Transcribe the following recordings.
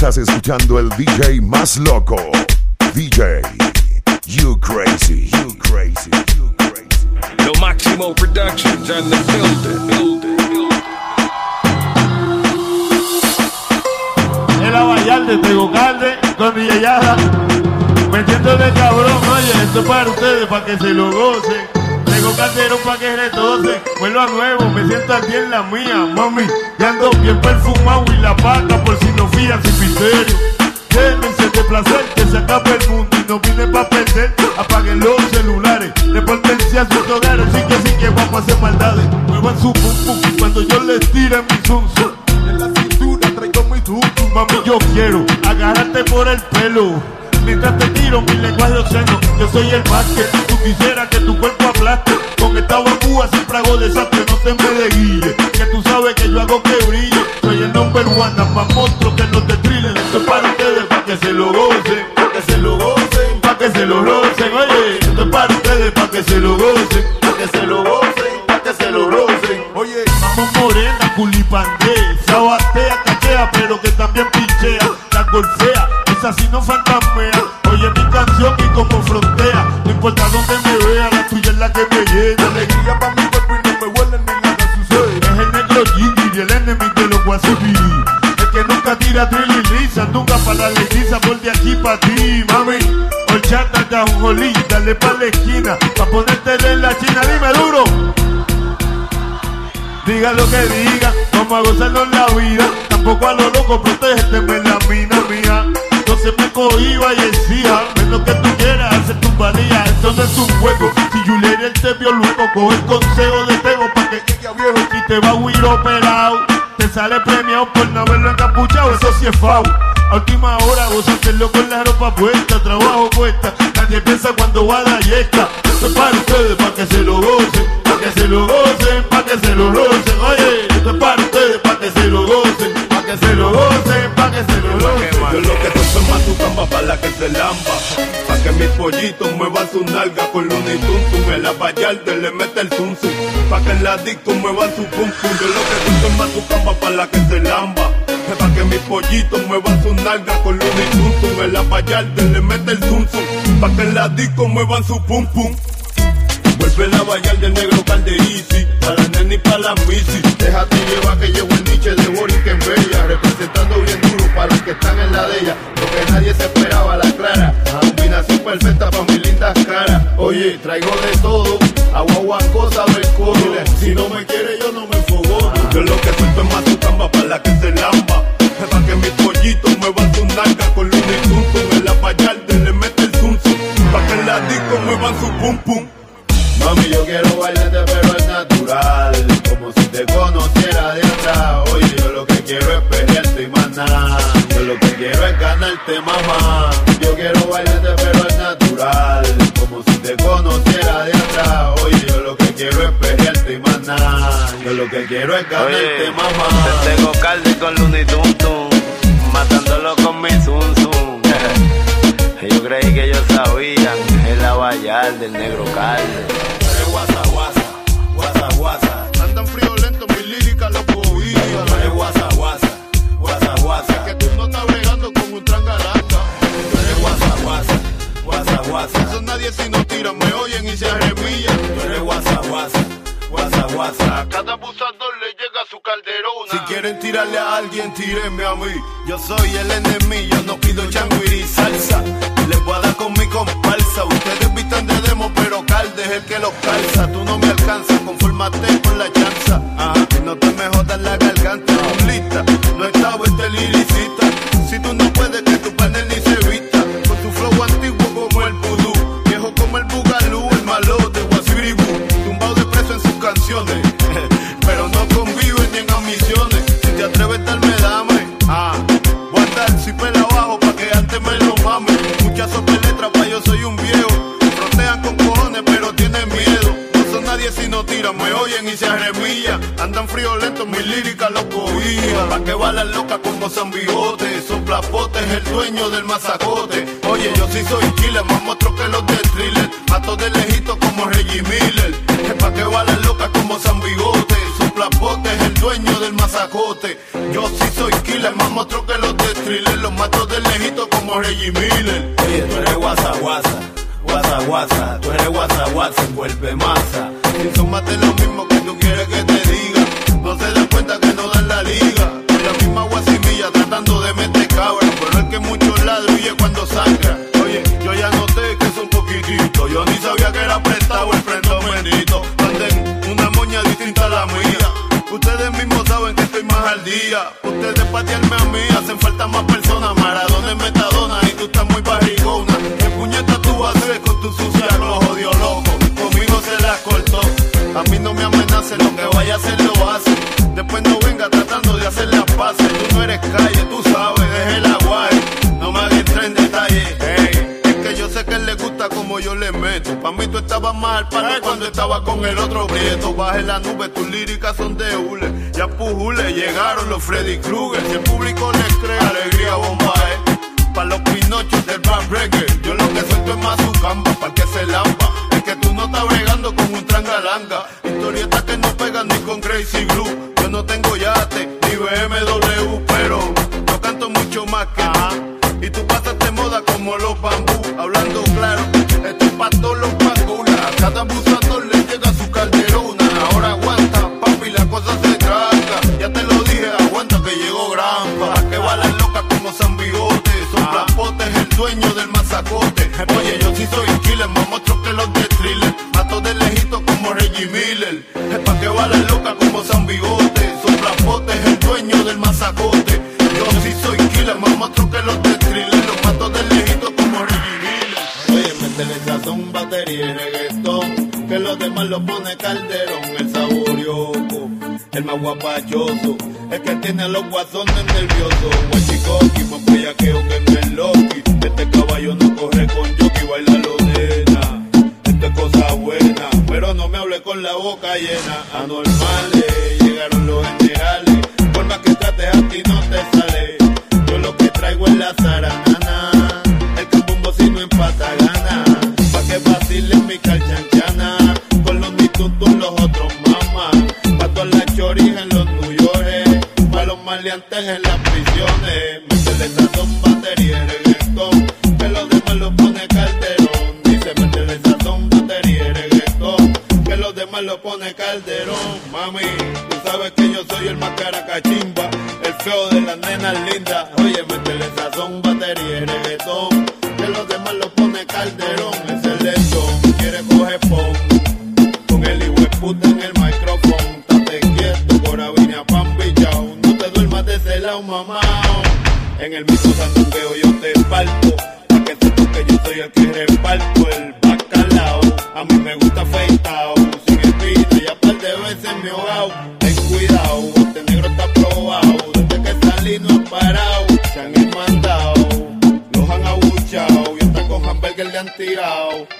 Estás escuchando el DJ más loco. DJ, you crazy, you crazy, you crazy. Lo Máximo Productions and the building, building, building. El Abayalde, Tegocalde, con DJ Yada. Metiéndole cabrón, oye, esto es para ustedes, para que se lo gocen. Tengo calderón pa' que retose, vuelvo a nuevo, me siento aquí en la mía, mami. Y ando bien perfumado y la paca por si no fían sin misterio. Llévense de placer que se acabe el mundo y no vine pa' perder. Apaguen los celulares, repórtense a sus hogares, sí que sí que vamos a hacer maldades. Muevan su pum pum cuando yo les tire mi zum. En la cintura traigo mi tum mami yo quiero agarrarte por el pelo. Mientras te tiro mi lenguaje obsceno, yo soy el más que tú quisieras que tu cuerpo aplaste. Con esta bambúa siempre hago desastre, no te me de guille. Que tú sabes que yo hago que brille. Soy el number one, más monstruo que no te trillen. Esto es para ustedes, para que se lo gocen, para que se lo gocen, para que se lo rocen. Dale pa' la esquina, pa' ponerte en la china, dime duro. Diga lo que diga, vamos a gozarnos la vida. Tampoco a lo loco, protégete, me la mina mía se me cohiba y decía, menos que tú quieras hacer tu valía, esto no es un juego. Si Julián te vio luego, coge el consejo de Tego pa' que llegue a viejo y te va a huir operado. Te sale premiado por no haberlo encapuchado, eso sí es fau. A última hora hacerlo con la ropa puesta, trabajo puesta. Nadie piensa cuando va a la yesca. Esto es para ustedes, para que se lo gocen, para que se lo gocen, para que se lo gocen. Oye, esto es para ustedes, para que se lo gocen, para que se lo gocen, para que se lo gocen. Yo lo que tu camba para la que se lamba. Pa' que mis pollitos muevan su nalga con Looney Tuntun. En la vallarde le mete el zum Pa' que en la disco muevan su pum. Yo lo que tú más tu camba para la que se lamba. Pa' que mis pollitos muevan su nalga con Looney Tuntun. En la vallarde le mete el zum Pa' que en la disco muevan su pum pum. Vuelve la vallar del negro Easy Para la nena y para la misi Déjate llevar que llevo el niche de Boris que en bella Representando bien duro para los que están en la de ella. Lo que nadie se esperaba, la clara. Combinación perfecta para mi linda cara Oye, traigo de todo Agua, cosa del coro Si no me quiere yo no me para que se lamba. Para que mis pollitos muevan su nalga con luna y tum En la payarde le mete el zum Pa' que en la disco muevan su pum pum. Mami, yo quiero bailarte pero es natural. Como si te conociera de atrás. Oye, yo lo que quiero es pelearte y más Yo lo que quiero es ganarte, mamá. Yo quiero bailarte pero es lo que quiero es ganarte, mamá Te tengo calde con Looney Tum Matándolo con mi zum zum Yo creí que ellos sabían El abayal del negro calde guasa, guasa, guasa, guasa. Andan lento, mi lírica lo cogía. Tú guasa, guasa, guasa, guasa. Es que tú no estás bregando con un trangalanga. Eres guasa, guasa, guasa, guasa. Eso nadie si no tiran, me oyen y se arremillan. Tú eres guasa, guasa. Guasa. A cada abusador le llega su calderona. Si quieren tirarle a alguien, tírenme a mí. Yo soy el enemigo, yo no pido changuiri salsa. Les voy a dar con mi comparsa. Ustedes vistan de demo, pero Calde es el que los calza. Tú no me alcanzas, conformate con la chanza. Ajá, no te me jodas la garganta. Ustedes patearme a mí hacen falta más personas. Maradona es metadona y tú estás muy barrigona. ¿Qué puñeta tú hacer con tu sucia rojo, Dios loco? Conmigo se la cortó. A mí no me amenace, lo que vaya a hacer lo hace. Después no venga tratando de hacer las paces. Tú no eres calle, tú sabes, deje el aguaje. No me hagas entrar en detalle. Ey, es que yo sé que él le gusta como yo le meto. Pa' mí tú estabas mal para cuando estaba con el otro prieto. Baje la nube, tus líricas son de hule. Ya pujule, llegaron los Freddy Krueger. Si el público les cree, alegría bomba, eh. Pa' los pinochos del rap reggae. Yo lo que suelto es más su camba, pa' que se lampa. Es que tú no estás bregando con un trangalanga. Historietas que no pegan ni con Crazy Glue. Yo no tengo yate ni BMW, pero yo canto mucho más que tú. Del mazacote. Oye, yo sí soy killer, más monstruo que los de thriller. Mato de lejito como Reggie Miller. Es pa' que balas loca como San Bigote. Son plapotes, el dueño del mazacote. Yo sí soy killer, más monstruo que los de thriller. Los mato de lejito como Reggie Miller. Oye, métele sazón, batería y reggaetón. Que los demás lo pone calderón, el saborioco. El más guapachoso, el que tiene los guasones nerviosos. Guachicoqui, más bellaqueo que en el Este caballo no corre con jockey, baila lo nena. Esto es cosa buena, pero no me hable con la boca llena. Anormales, llegaron los generales. Por más que trates a ti no te sale. Yo lo que traigo es la zaranana. El cambumbo si no empata gana. Pa' que vacilen mi calchanchana. Con los mitutos los otros mamás. Pa' todas las choris en los York. Pa' los maleantes en las prisiones. Métele pone calderón. Mami, tú sabes que yo soy el más caracachimba. El feo de las nenas lindas. Oye, métele sazón, batería y reggaetón. Que los demás lo pone calderón. Es el lechón, quiere coger pon. Con el hijo puta en el micrófono. Estate quieto, corabina, pan bichao. No te duermas de ese lado, mamá. En el mismo sandungueo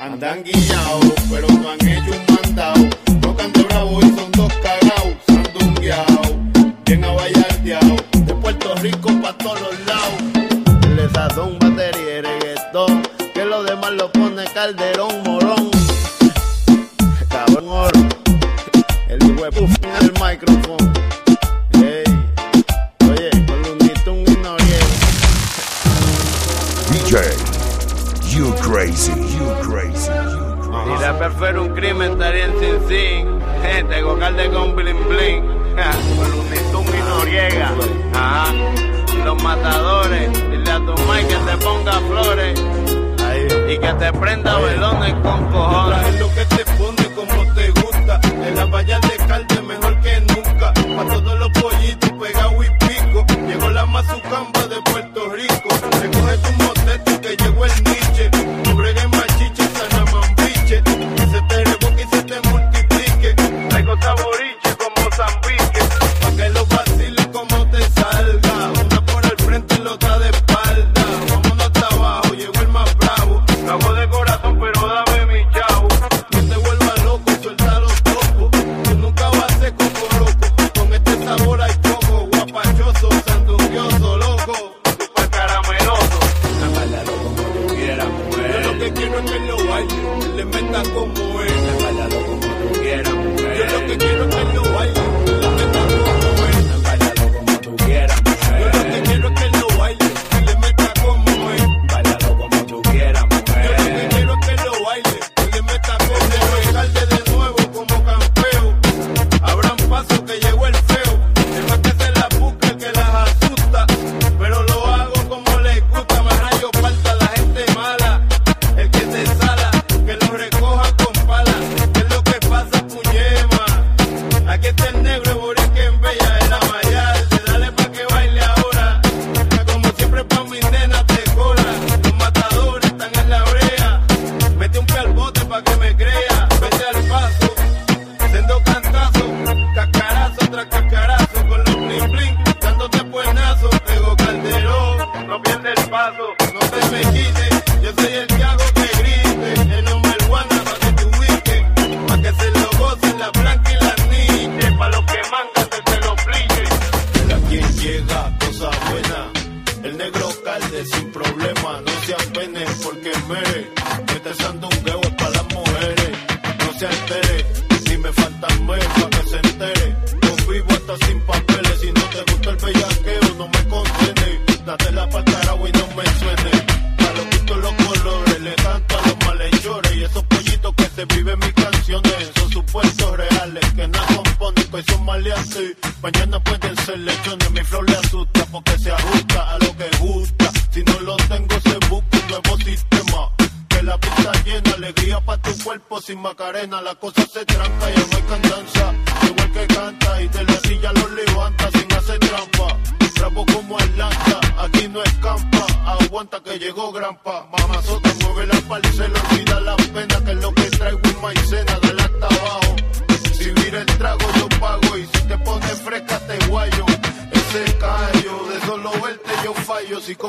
Andan guillados, pero no han hecho un mandado. Tocan de bravo y son dos cagados, sandungueados, bien abayardeados. De Puerto Rico pa' todos los lados. Le sazón, batería y reggaetón. Que lo demás lo pone calderón, morón. Cabrón oro. El puff en el micrófono. Ey. You crazy, you crazy, you crazy. Si la fuera un crimen estaría en Sin Sin. Tengo calde con bling bling. Lunitun y Noriega. Ajá. Los matadores. Dile a tu Mike que te ponga flores. Y que te prenda velones con cojones. Lo que te pone como te gusta. En la valla calle, le meta como es.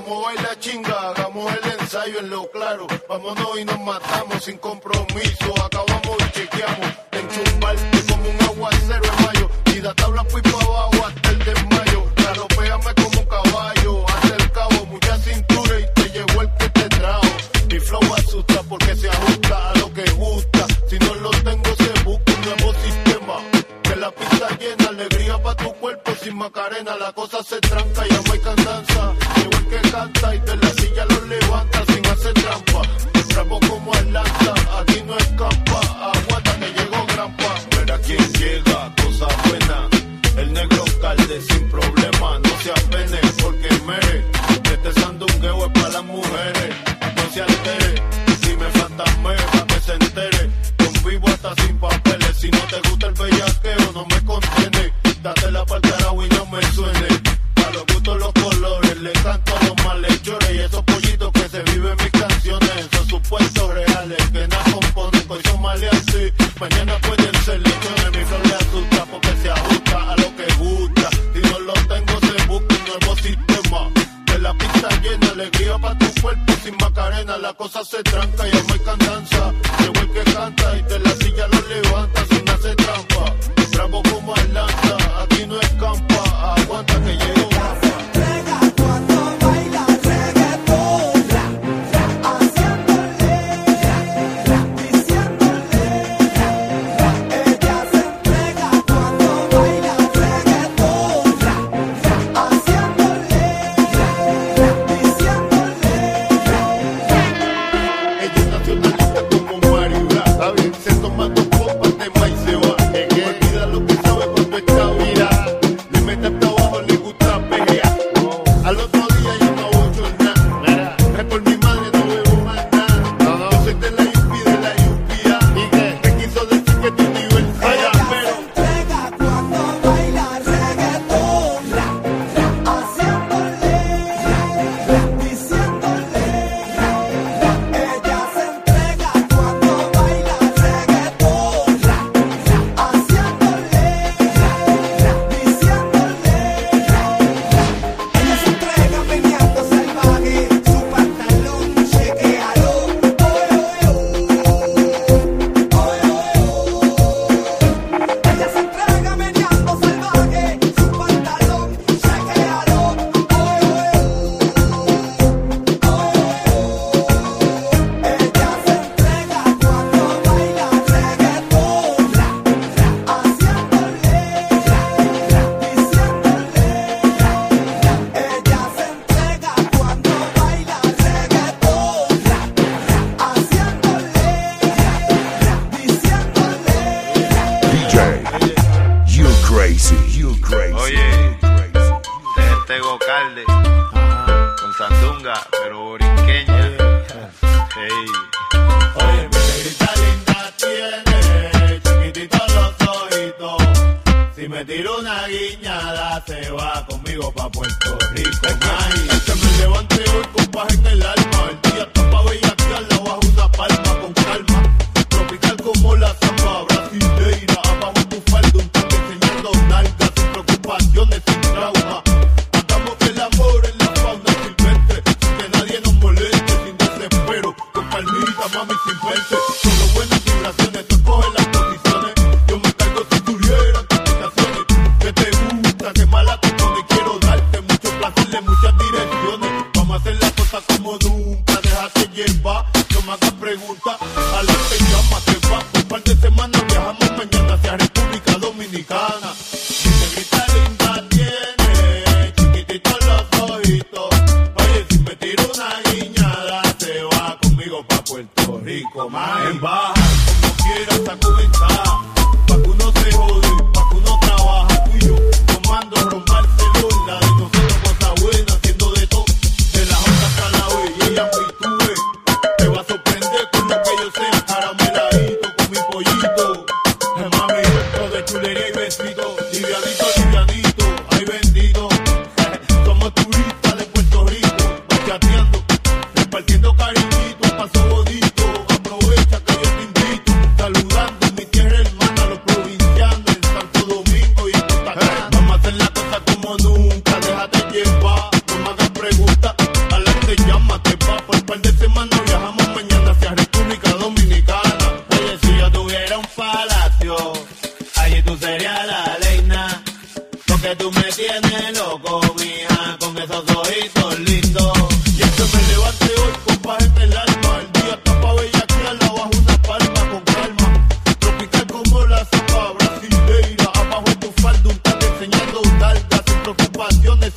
como baila chinga, hagamos el ensayo en lo claro. Vámonos y nos matamos sin compromiso, acabamos y chequeamos. De enchumbarte como un aguacero en mayo, y da tabla fui para abajo hasta el desmayo. Galopéame como un caballo, cabo. mucha cintura y te llevo el que te trajo. Mi flow asusta porque se ajusta a lo que gusta, si no lo tengo se busca un nuevo sistema. Que la pista llena, alegría para tu cuerpo sin macarena, la cosa se tranca y no hay cansancio. Take the de Mañana pueden ser los mi flow le asusta porque se ajusta a lo que gusta. Si no lo tengo, se busca un nuevo sistema. De la pista llena, alegría para tu cuerpo. Sin macarena, la cosa se tranca y amo y cantanza. Llegó el que canta y te la tiro una guiñada, se va conmigo pa' Puerto Rico. Ay, se me levante hoy con paz en el alma, el día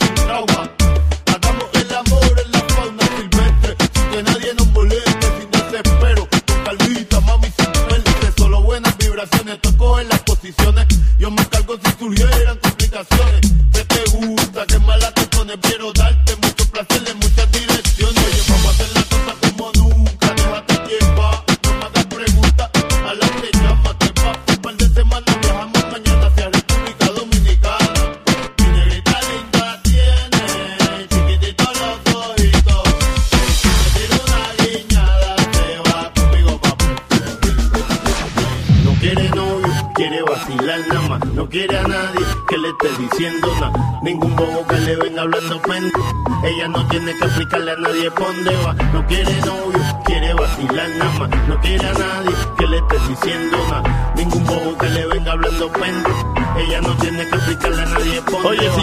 It's over.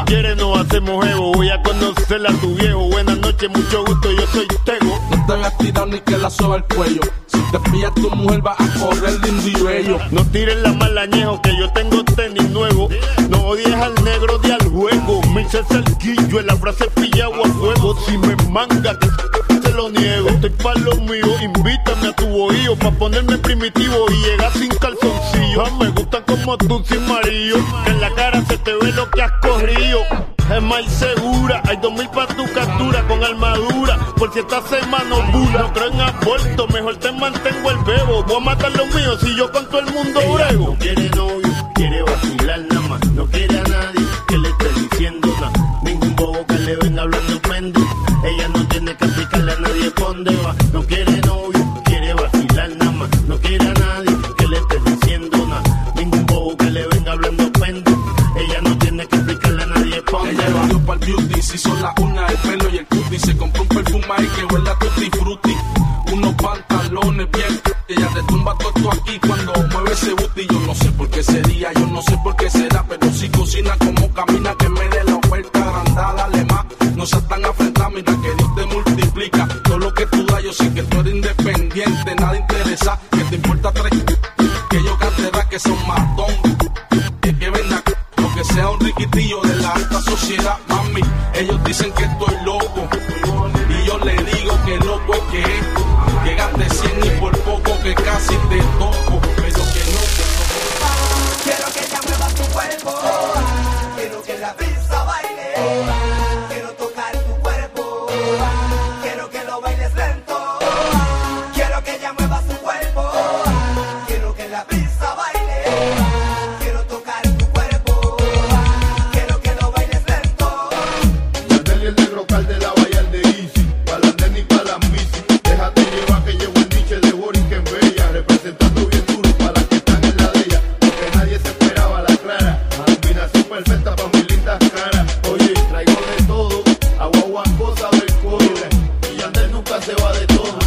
quieres nos hacemos ego. Voy a conocerla a tu viejo. Buenas noches, mucho gusto, yo soy Tego. No te hagas tirar ni que la soba el cuello. Si te pillas tu mujer va a correr lindo y bello. No tires la mala añejo que yo tengo tenis nuevo. No odies al negro de al juego. Me hice el guillo en la frase pillado a fuego. Si me manga que lo niego. Estoy pa' lo mío. Invítame a tu bohío pa' ponerme primitivo y llegar sin calzoncillo. Me gusta como tú sin marido. En la cara se te ve lo que has corrido. Es más segura, hay dos mil pa' tu captura con armadura. Por si estás en mano no creo en aborto, mejor te mantengo el bebo. Voy a matar los míos si yo con todo el mundo brego. Y cuando mueve ese booty, yo no sé por qué sería, yo no sé por qué será, pero si cocina como camina que me esposa del. Y Yandel nunca se va de todo.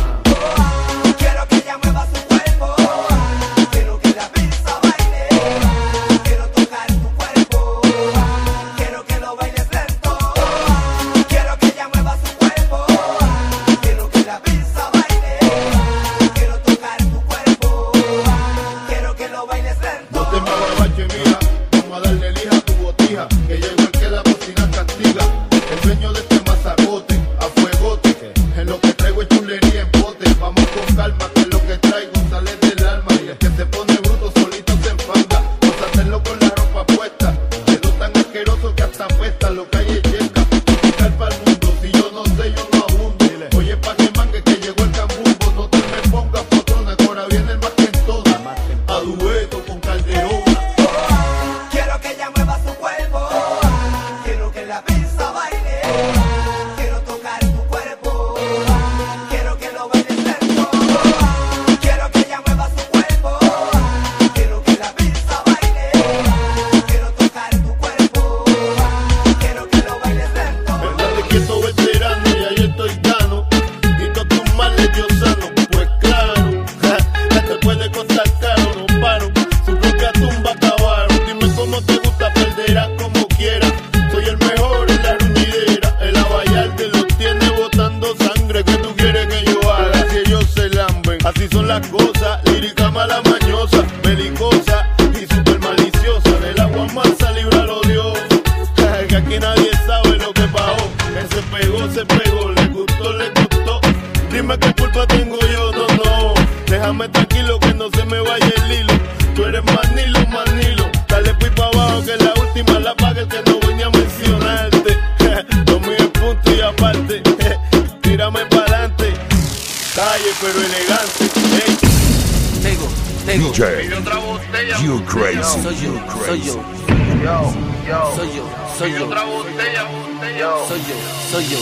Yo, yo. soy yo, soy yo, Otra botella, botella. Yo, soy yo, soy yo,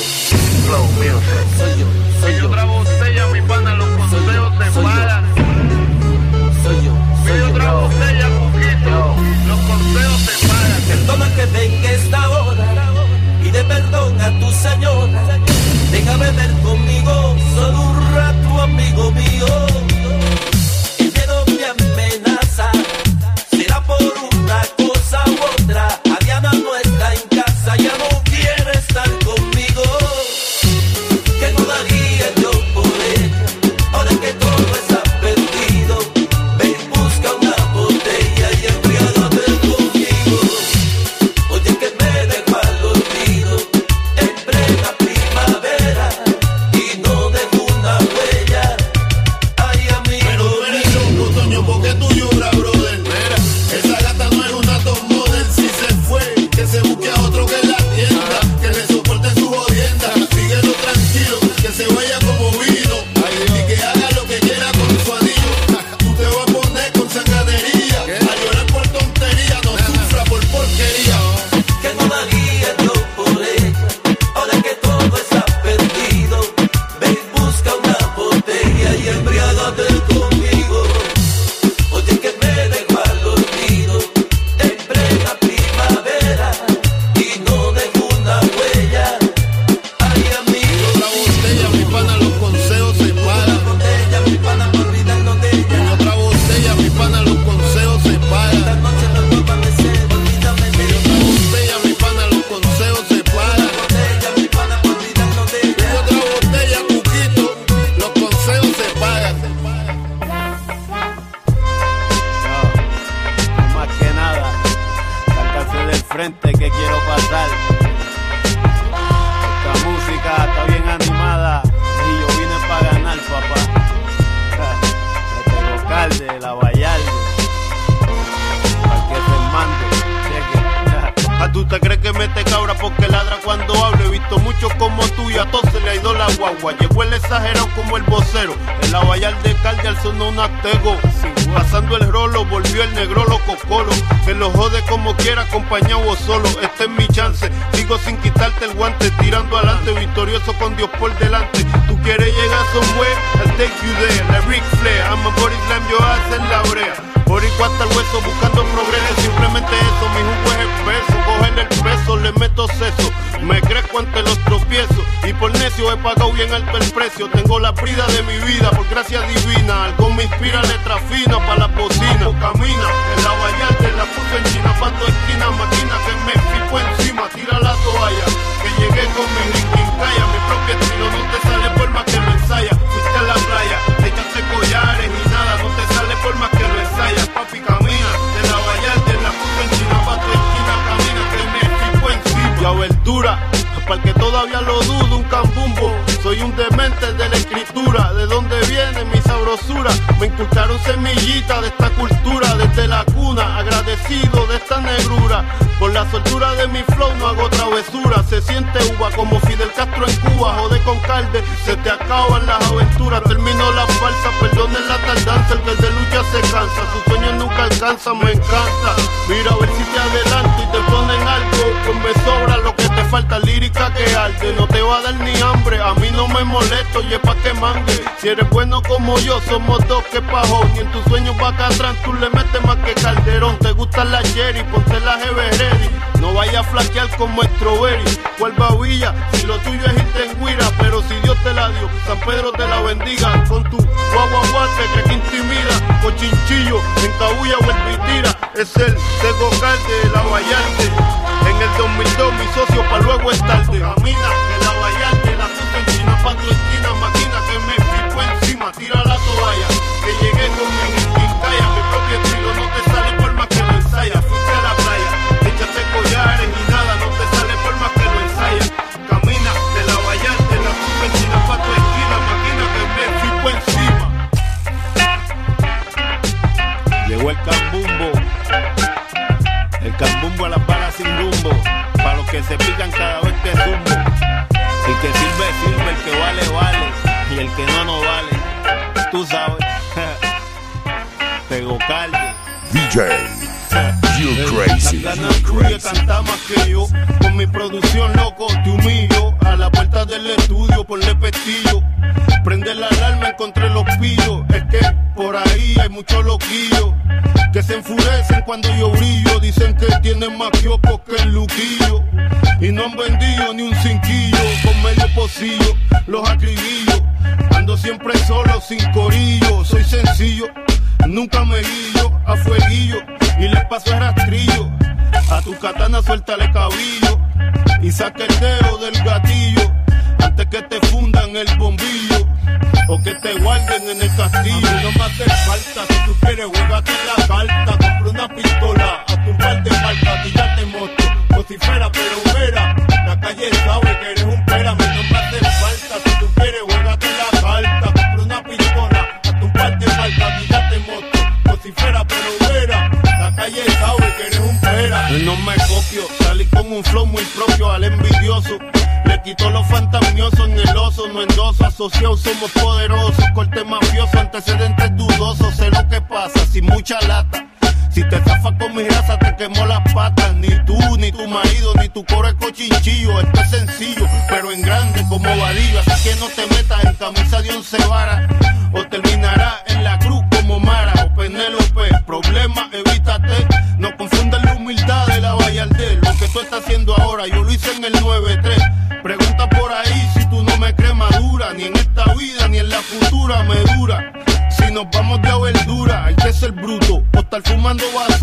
flow music. soy yo, soy Pide yo, otra botella, mi pana, los consejos yo. paran. soy yo, soy Pide yo. otra botella, poquito. Los consejos se pagan. Perdona que venga esta hora y de perdón a tu señora. Déjame ver conmigo solo un rato, amigo mío. ¿A tú te crees que mete cabra porque ladra cuando hablo? He visto muchos como tú y a todos se le ha ido la guagua. Llegó el exagerado como el vocero. En la vallar de Calde al sonó un atego. Pasando el rolo, volvió el negro loco colo. Que lo jode como quiera, acompañado o solo. Este es mi chance. Sigo sin quitarte el guante, tirando adelante, victorioso con Dios por delante. Tú quieres llegar somewhere, I'll take you there. La Ric Flair, I'm a body slam, yo hace en la brea. Boricua hasta el hueso buscando progreso, simplemente eso, mi jugo es espeso, cogerle el peso, le meto seso, me crezco ante los tropiezos. Y por necio he pagado bien alto el precio, tengo la brida de mi vida por gracia divina, algo me inspira letra fina para la bocina, camina, en la vallarte la puso en China, pato esquina, máquina que me fico encima, tira la toalla, que llegué con mi Linkin Kaya, mi propio estilo, no te sale por más que lo ensaya, fuiste a la playa, echaste collares y nada, no te sale por más que ensayas, papi camina, de la vallarte la puso en China, pa' tu esquina, camina que me fico encima. Y a verdura, para que todavía lo dudo, un cambumbo, soy un demente de la escritura, de dónde viene mi sabrosura, me inculcaron semillita de esta cultura, desde la cuna, agradecido de esta negrura, por la soltura de mi flow no hago travesura, se siente uva como Fidel Castro en Cuba, jode con calde, se te acaban las aventuras, termino la falsa, perdonen la tardanza, el que de lucha se cansa, sus sueños nunca alcanzan, me encanta, mira a ver si te adelanto y te ponen algo, pues me sobra lo que te falta, lírica que arde, no te va a dar ni hambre, a mí no me molesto y es pa' que mangue, si eres bueno como yo, somos dos que pajón, y en tus sueños va atrás tú le metes más que Calderón, te gustan las Jerry, ponte Ever ready, no vaya a flaquear como Strawberry, cual babilla, si lo tuyo es irte en guira, pero si Dios te la dio, San Pedro te la bendiga, con tu guagua guate que que intimida, con chinchillo, en cabulla o en vitira, es el Tego Calde, la Vallarte, en el 2002 mi socio pa' luego es tarde, camina, que la Vallarte, la puso en China, paso el rastrillo. A tu katana suéltale cabillo y saca el dedo del gatillo antes que te fundan el bombillo o que te guarden en el castillo. A no me hace falta fumando bazuco.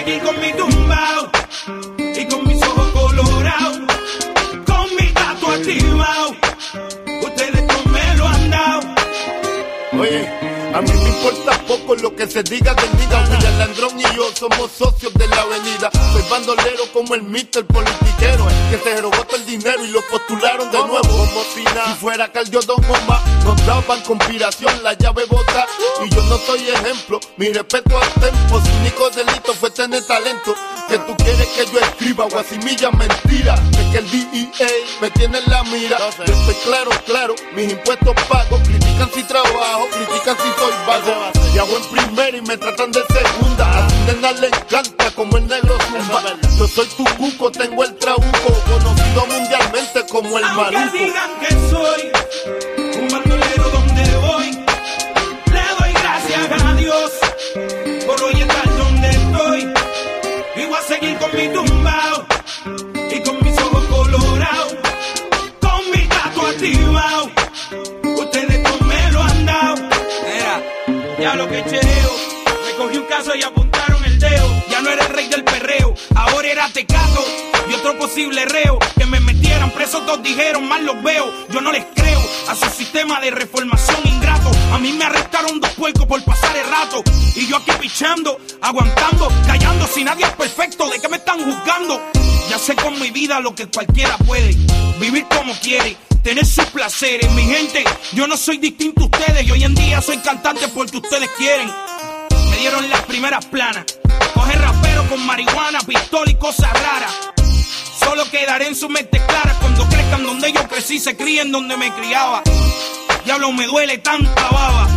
Seguir con mi tumbao y con mis ojos colorados, con mi tatu activado. Ustedes no me lo han dado. Oye, a mí me importa poco lo que se diga que William Landrón y yo somos socios de la avenida. Soy bandolero como el mister politiquero. Que se robó todo el dinero y lo postularon de nuevo. Como si nada. Fuera Cardio Don Omar, nos daban conspiración, la llave bota. Y yo no soy ejemplo. Mi respeto al tempo. Su único delito fue tener talento. Que tú quieres que yo escriba guasimilla mentira. Es que el DEA me tiene en la mira. Yo estoy claro, claro. Mis impuestos pago. Critican si trabajo, critican si soy vago. Y hago en primera y me tratan de segunda. A nena le encanta como el negro zumba. Yo soy tu cuco, tengo el trabuco. Conocido mundialmente como el maluco. Me cogí un caso y apuntaron el dedo. Ya no era el rey del perreo, ahora era tecato. Y otro posible reo que me metieran preso, todos dijeron, mal los veo. Yo no les creo a su sistema de reformación ingrato. A mí me arrestaron dos puercos por pasar el rato. Y yo aquí pichando, aguantando, callando. Si nadie es perfecto, ¿de qué me están juzgando? Ya sé con mi vida lo que cualquiera puede. Vivir como quiere tener sus placeres. Mi gente, yo no soy distinto a ustedes y hoy en día soy cantante porque ustedes quieren. Me dieron las primeras planas. Coger rapero con marihuana, pistola y cosas raras. Solo quedaré en su mente clara cuando crezcan donde yo crecí, se críen donde me criaba. Diablo, me duele tanta baba.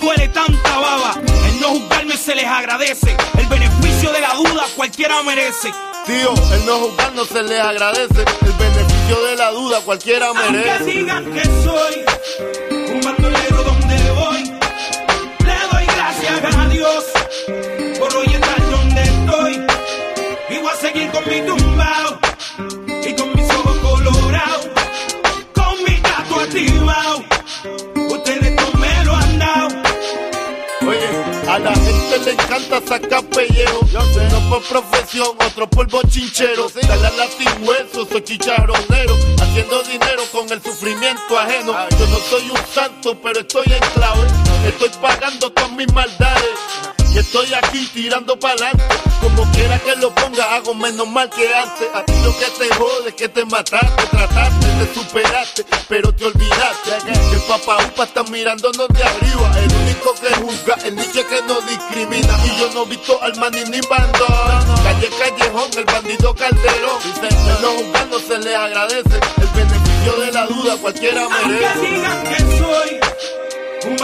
Duele tanta baba. El no juzgarme se les agradece. El beneficio de la duda cualquiera merece. Tío, el no juzgar no se les agradece. El beneficio de la duda cualquiera merece. Profesión, otro por bochinchero. Dale a la sin hueso, soy chicharronero. Haciendo dinero con el sufrimiento ajeno. Yo no soy un santo, pero estoy en clave. Estoy pagando con mis maldades. Y estoy aquí tirando para adelante. Como quiera que lo ponga, hago menos mal que antes. A ti lo que te jode que te mataste, trataste, te superaste, pero te olvidaste. El papá upa está mirándonos de arriba. El único que juzga, el nicho que no discrimina. Y yo no he visto al maní ni bandón. Calle Callejón, el bandido Calderón. Dicen, no juzgando se le agradece. El beneficio de la duda cualquiera Aunque merece. digan que soy un